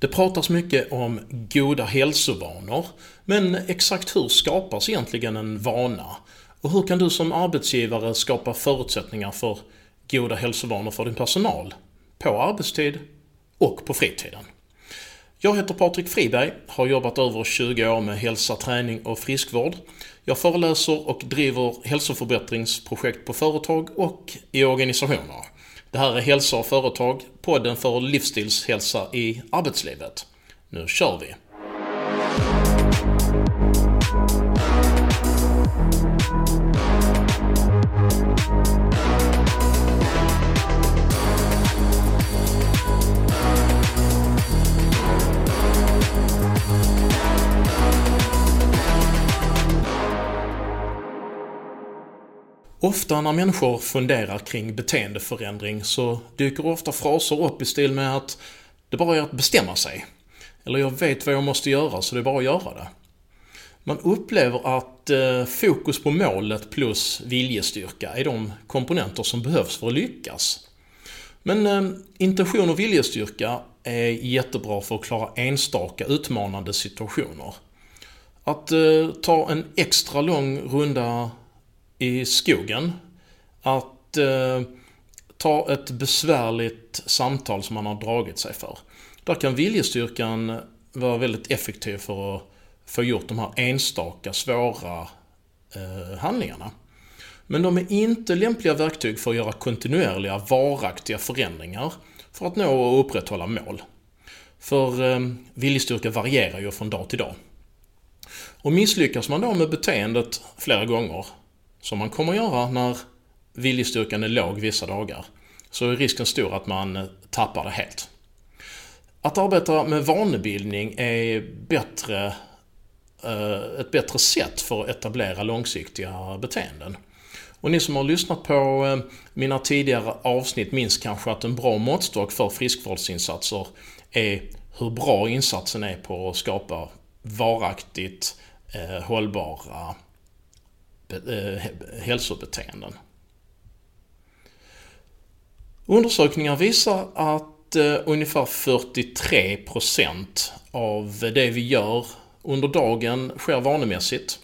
Det pratas mycket om goda hälsovanor, men exakt hur skapas egentligen en vana? Och hur kan du som arbetsgivare skapa förutsättningar för goda hälsovanor för din personal? På arbetstid och på fritiden. Jag heter Patrik Friberg, har jobbat över 20 år med hälsa, träning och friskvård. Jag föreläser och driver hälsoförbättringsprojekt på företag och i organisationer. Det här är Hälsa och företag, podden för livsstilshälsa i arbetslivet. Nu kör vi! Ofta när människor funderar kring beteendeförändring så dyker ofta fraser upp i stil med att det bara är att bestämma sig. Eller jag vet vad jag måste göra så det är bara att göra det. Man upplever att eh, fokus på målet plus viljestyrka är de komponenter som behövs för att lyckas. Men eh, intention och viljestyrka är jättebra för att klara enstaka utmanande situationer. Att eh, ta en extra lång runda i skogen att eh, ta ett besvärligt samtal som man har dragit sig för. Där kan viljestyrkan vara väldigt effektiv för att få gjort de här enstaka svåra eh, handlingarna. Men de är inte lämpliga verktyg för att göra kontinuerliga, varaktiga förändringar för att nå och upprätthålla mål. För eh, viljestyrka varierar ju från dag till dag. Och misslyckas man då med beteendet flera gånger som man kommer göra när viljestyrkan är låg vissa dagar, så är risken stor att man eh, tappar det helt. Att arbeta med vanebildning är bättre, eh, ett bättre sätt för att etablera långsiktiga beteenden. Och ni som har lyssnat på eh, mina tidigare avsnitt minns kanske att en bra måttstock för friskvårdsinsatser är hur bra insatsen är på att skapa varaktigt hållbara Eh, hälsobeteenden. Undersökningar visar att eh, ungefär 43% av det vi gör under dagen sker vanemässigt.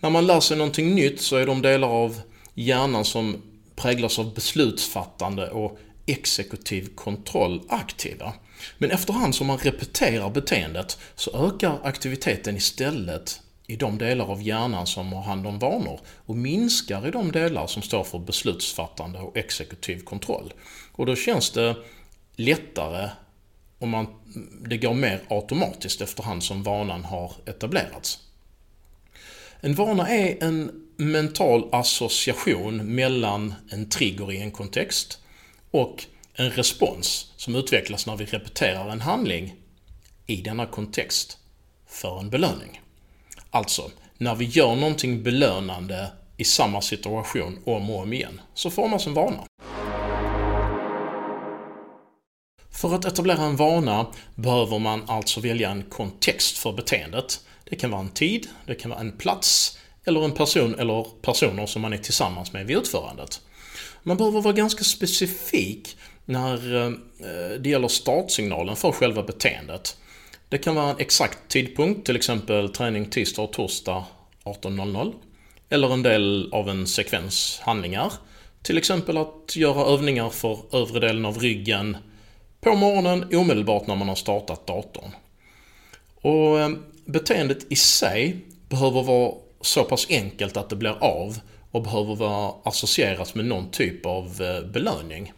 När man lär sig någonting nytt så är de delar av hjärnan som präglas av beslutsfattande och exekutiv kontroll aktiva. Men efterhand som man repeterar beteendet så ökar aktiviteten istället i de delar av hjärnan som har hand om vanor och minskar i de delar som står för beslutsfattande och exekutiv kontroll. Och då känns det lättare om man, det går mer automatiskt efterhand som vanan har etablerats. En vana är en mental association mellan en trigger i en kontext och en respons som utvecklas när vi repeterar en handling i denna kontext för en belöning. Alltså, när vi gör någonting belönande i samma situation om och om igen, så formas en vana. För att etablera en vana behöver man alltså välja en kontext för beteendet. Det kan vara en tid, det kan vara en plats eller en person eller personer som man är tillsammans med vid utförandet. Man behöver vara ganska specifik när eh, det gäller startsignalen för själva beteendet. Det kan vara en exakt tidpunkt, till exempel träning tisdag och torsdag 18.00. Eller en del av en sekvens handlingar. Till exempel att göra övningar för övre delen av ryggen på morgonen omedelbart när man har startat datorn. Och eh, beteendet i sig behöver vara så pass enkelt att det blir av och behöver vara associerat med någon typ av eh, belöning.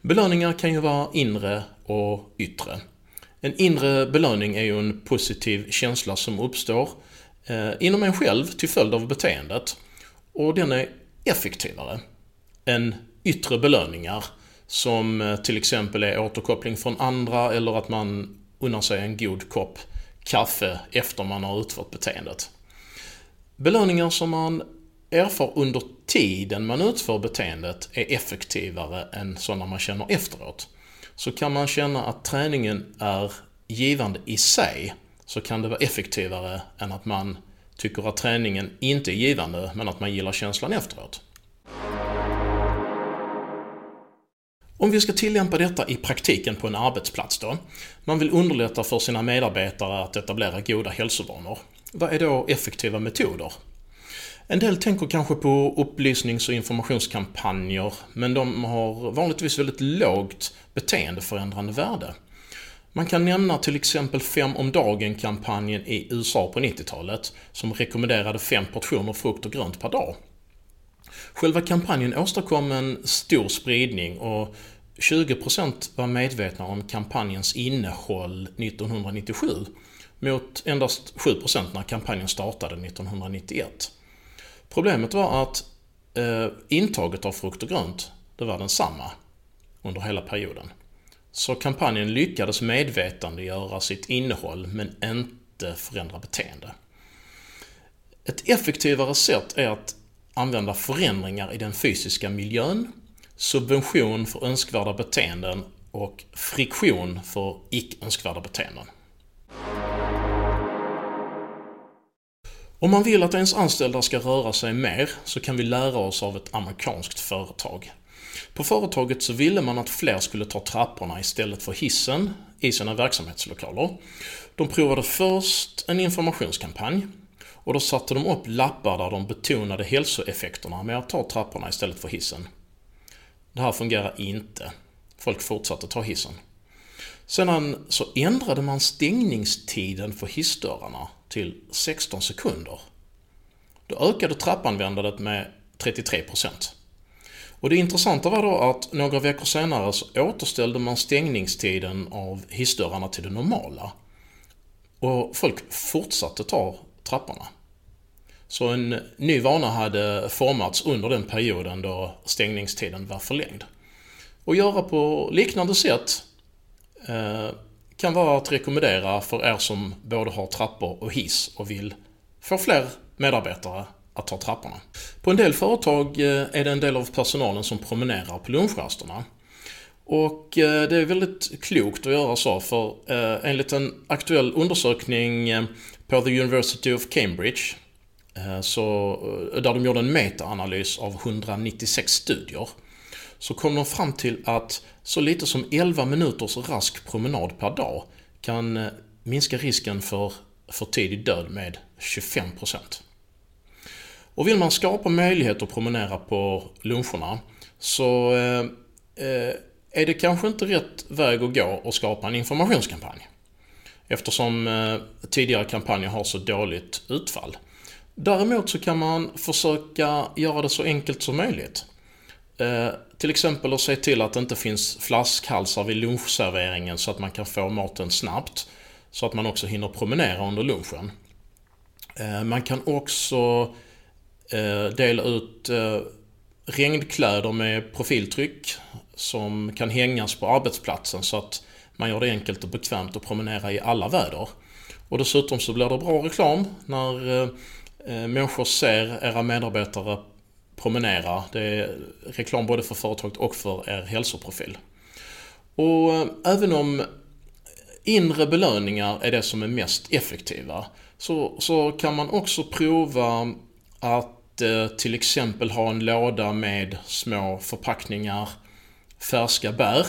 Belöningar kan ju vara inre och yttre. En inre belöning är ju en positiv känsla som uppstår eh, inom en själv till följd av beteendet. Och den är effektivare än yttre belöningar som eh, till exempel är återkoppling från andra eller att man unnar sig en god kopp kaffe efter man har utfört beteendet. Belöningar som man erfar under tiden man utför beteendet är effektivare än sådana man känner efteråt så kan man känna att träningen är givande i sig så kan det vara effektivare än att man tycker att träningen inte är givande men att man gillar känslan efteråt. Om vi ska tillämpa detta i praktiken på en arbetsplats då. Man vill underlätta för sina medarbetare att etablera goda hälsovanor. Vad är då effektiva metoder? En del tänker kanske på upplysnings och informationskampanjer, men de har vanligtvis väldigt lågt beteendeförändrande värde. Man kan nämna till exempel fem om dagen-kampanjen i USA på 90-talet, som rekommenderade fem portioner frukt och grönt per dag. Själva kampanjen åstadkom en stor spridning och 20% var medvetna om kampanjens innehåll 1997 mot endast 7% när kampanjen startade 1991. Problemet var att eh, intaget av frukt och grönt, det var densamma under hela perioden. Så kampanjen lyckades medvetandegöra sitt innehåll men inte förändra beteende. Ett effektivare sätt är att använda förändringar i den fysiska miljön, subvention för önskvärda beteenden och friktion för icke önskvärda beteenden. Om man vill att ens anställda ska röra sig mer så kan vi lära oss av ett amerikanskt företag. På företaget så ville man att fler skulle ta trapporna istället för hissen i sina verksamhetslokaler. De provade först en informationskampanj och då satte de upp lappar där de betonade hälsoeffekterna med att ta trapporna istället för hissen. Det här fungerar inte. Folk fortsatte ta hissen. Sedan så ändrade man stängningstiden för hissdörrarna till 16 sekunder. Då ökade trappanvändandet med 33%. Och det intressanta var då att några veckor senare så återställde man stängningstiden av hissdörrarna till det normala. Och folk fortsatte ta trapporna. Så en ny vana hade formats under den perioden då stängningstiden var förlängd. Och göra på liknande sätt eh, kan vara att rekommendera för er som både har trappor och hiss och vill få fler medarbetare att ta trapporna. På en del företag eh, är det en del av personalen som promenerar på lunchrasterna. Och eh, det är väldigt klokt att göra så för eh, enligt en aktuell undersökning på The University of Cambridge så, där de gjorde en metaanalys av 196 studier så kom de fram till att så lite som 11 minuters rask promenad per dag kan minska risken för för tidig död med 25%. Och vill man skapa möjlighet att promenera på luncherna så eh, eh, är det kanske inte rätt väg att gå och skapa en informationskampanj. Eftersom eh, tidigare kampanjer har så dåligt utfall. Däremot så kan man försöka göra det så enkelt som möjligt. Eh, till exempel att se till att det inte finns flaskhalsar vid lunchserveringen så att man kan få maten snabbt. Så att man också hinner promenera under lunchen. Eh, man kan också Eh, Eh, dela ut eh, regnkläder med profiltryck som kan hängas på arbetsplatsen så att man gör det enkelt och bekvämt att promenera i alla väder. Och dessutom så blir det bra reklam när eh, eh människor ser era medarbetare promenera. Det är reklam både för företaget och för er hälsoprofil. Och eh, även om inre belöningar är det som är mest effektiva så, så kan man också prova att eh, till exempel ha en låda med små förpackningar färska bär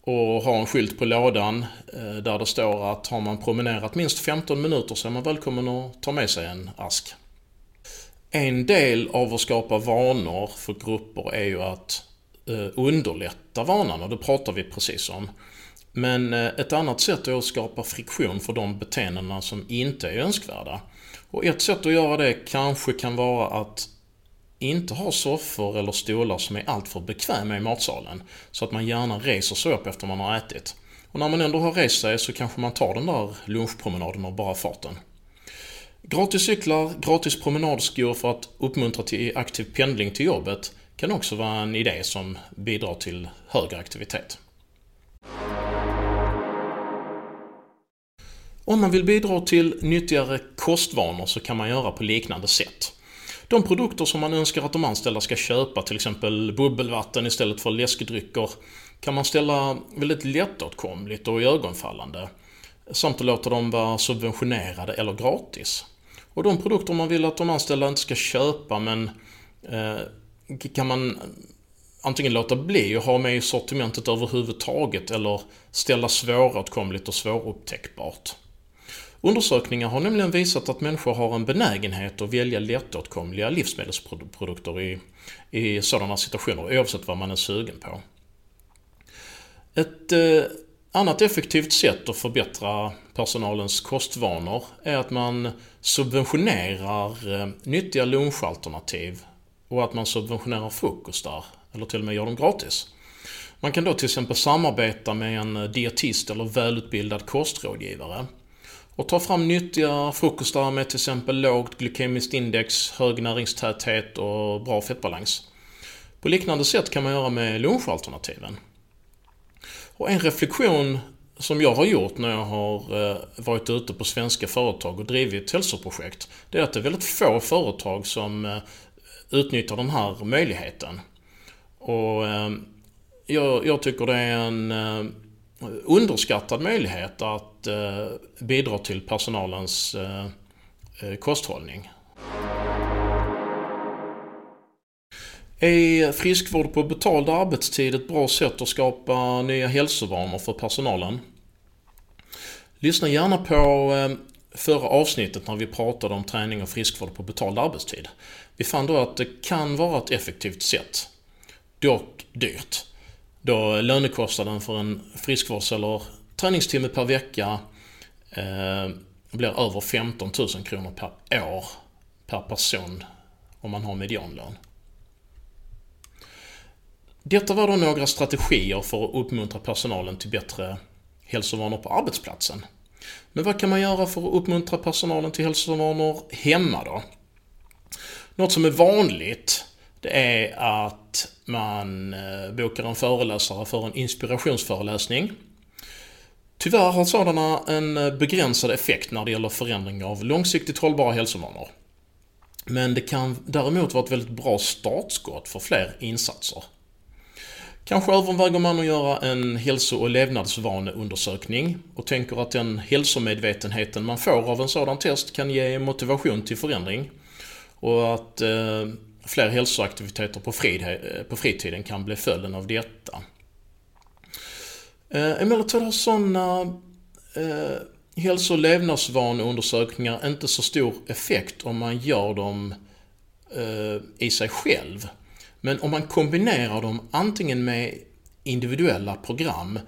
och ha en skylt på lådan eh, där det står att har man promenerat minst 15 minuter så är man välkommen att ta med sig en ask. En del av att skapa vanor för grupper är ju att eh, underlätta vanan och det pratar vi precis om. Men eh, ett annat sätt är att skapa friktion för de beteendena som inte är önskvärda. Och ett sätt att göra det kanske kan vara att inte ha soffor eller stolar som är alltför bekväma i matsalen. Så att man gärna reser sig upp efter man har ätit. Och när man ändå har rest sig så kanske man tar den där lunchpromenaden av bara farten. Gratis cyklar, gratis promenadskor för att uppmuntra till aktiv pendling till jobbet kan också vara en idé som bidrar till högre aktivitet. Om man vill bidra till nyttigare kostvanor så kan man göra på liknande sätt. De produkter som man önskar att de anställda ska köpa, till exempel bubbelvatten istället för läskedrycker, kan man ställa väldigt lättåtkomligt och iögonfallande. Samt att låta dem vara subventionerade eller gratis. Och de produkter man vill att de anställda inte ska köpa men eh, kan man antingen låta bli att ha med i sortimentet överhuvudtaget eller ställa svåråtkomligt och svårupptäckbart. Undersökningar har nämligen visat att människor har en benägenhet att välja lättåtkomliga livsmedelsprodukter i, i sådana situationer, oavsett vad man är sugen på. Ett eh, annat effektivt sätt att förbättra personalens kostvanor är att man subventionerar eh, nyttiga lunchalternativ och att man subventionerar frukostar, eller till och med gör dem gratis. Man kan då till exempel samarbeta med en dietist eller välutbildad kostrådgivare och ta fram nyttiga frukostar med till exempel lågt glykemiskt index, hög näringstäthet och bra fettbalans. På liknande sätt kan man göra med lunchalternativen. Och en reflektion som jag har gjort när jag har eh, varit ute på svenska företag och drivit hälsoprojekt, det är att det är väldigt få företag som eh, utnyttjar den här möjligheten. Och eh, jag, jag tycker det är en underskattad möjlighet att eh, bidra till personalens eh, eh, kosthållning. Är friskvård på betald arbetstid ett bra sätt att skapa nya hälsovanor för personalen? Lyssna gärna på förra avsnittet när vi pratade om träning och friskvård på betald arbetstid. Vi fann då att det kan vara ett effektivt sätt. Dock dyrt. Då lönekostnaden för en friskvårds eller träningstimme per vecka eh, blir över 15 000 kronor per år per person om man har medianlön. Detta var då några strategier för att uppmuntra personalen till bättre hälsovanor på arbetsplatsen. Men vad kan man göra för att uppmuntra personalen till hälsovanor hemma då? Något som är vanligt det är att man eh, bokar en föreläsare för en inspirationsföreläsning. Tyvärr har sådana en eh, begränsad effekt när det gäller förändring av långsiktigt hållbara hälsovanor. Men det kan däremot vara ett väldigt bra startskott för fler insatser. Kanske överväger man att göra en hälso och levnadsvaneundersökning och tänker att den hälsomedvetenheten man får av en sådan test kan ge motivation till förändring. Och att eh, fler hälsoaktiviteter på, frid, eh, på fritiden kan bli följden av detta. Eh, emellertid har sådana eh, hälso och levnadsvaneundersökningar inte så stor effekt om man gör dem eh, i sig själv. Men om man kombinerar dem antingen med individuella program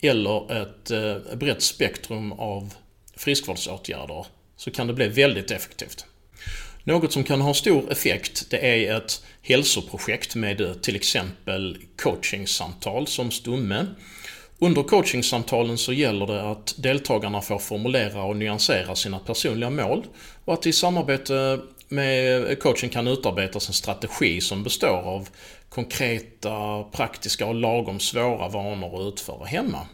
eller ett eh, brett spektrum av friskvårdsåtgärder så kan det bli väldigt effektivt. Något som kan ha stor effekt det är ett hälsoprojekt med eh, till exempel coachingsamtal som stomme. Under coachingsamtalen så gäller det att deltagarna får formulera och nyansera sina personliga mål och att i samarbete med coachen kan utarbetas en strategi som består av konkreta, praktiska och lagom svåra vanor att utföra hemma.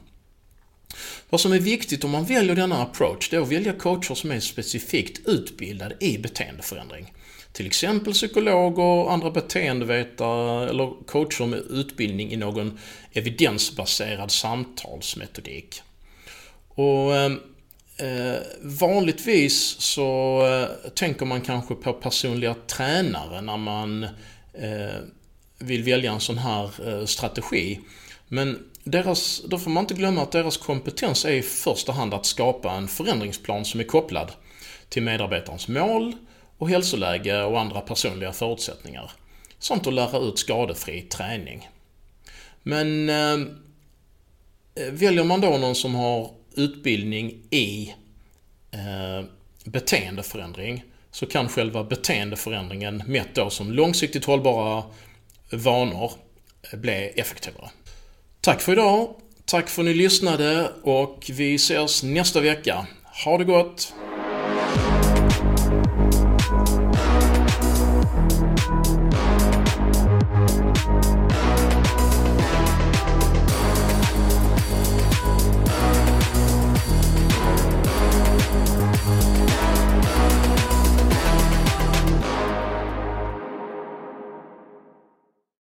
Vad som är viktigt om man väljer denna approach, det är att välja coacher som är specifikt utbildade i beteendeförändring. Till exempel psykologer andra beteendevetare eller coacher med utbildning i någon evidensbaserad samtalsmetodik. Och ehm, Eh, vanligtvis så eh, tänker man kanske på personliga tränare när man eh, vill välja en sån här eh, strategi. Men deras, då får man inte glömma att deras kompetens är i första hand att skapa en förändringsplan som är kopplad till medarbetarens mål och hälsoläge och andra personliga förutsättningar. Samt att lära ut skadefri träning. Men eh, väljer man då någon som har utbildning i eh, beteendeförändring så kan själva beteendeförändringen mätt då som långsiktigt hållbara vanor bli effektivare. Tack för idag. Tack för att ni lyssnade och vi ses nästa vecka. Ha det gott!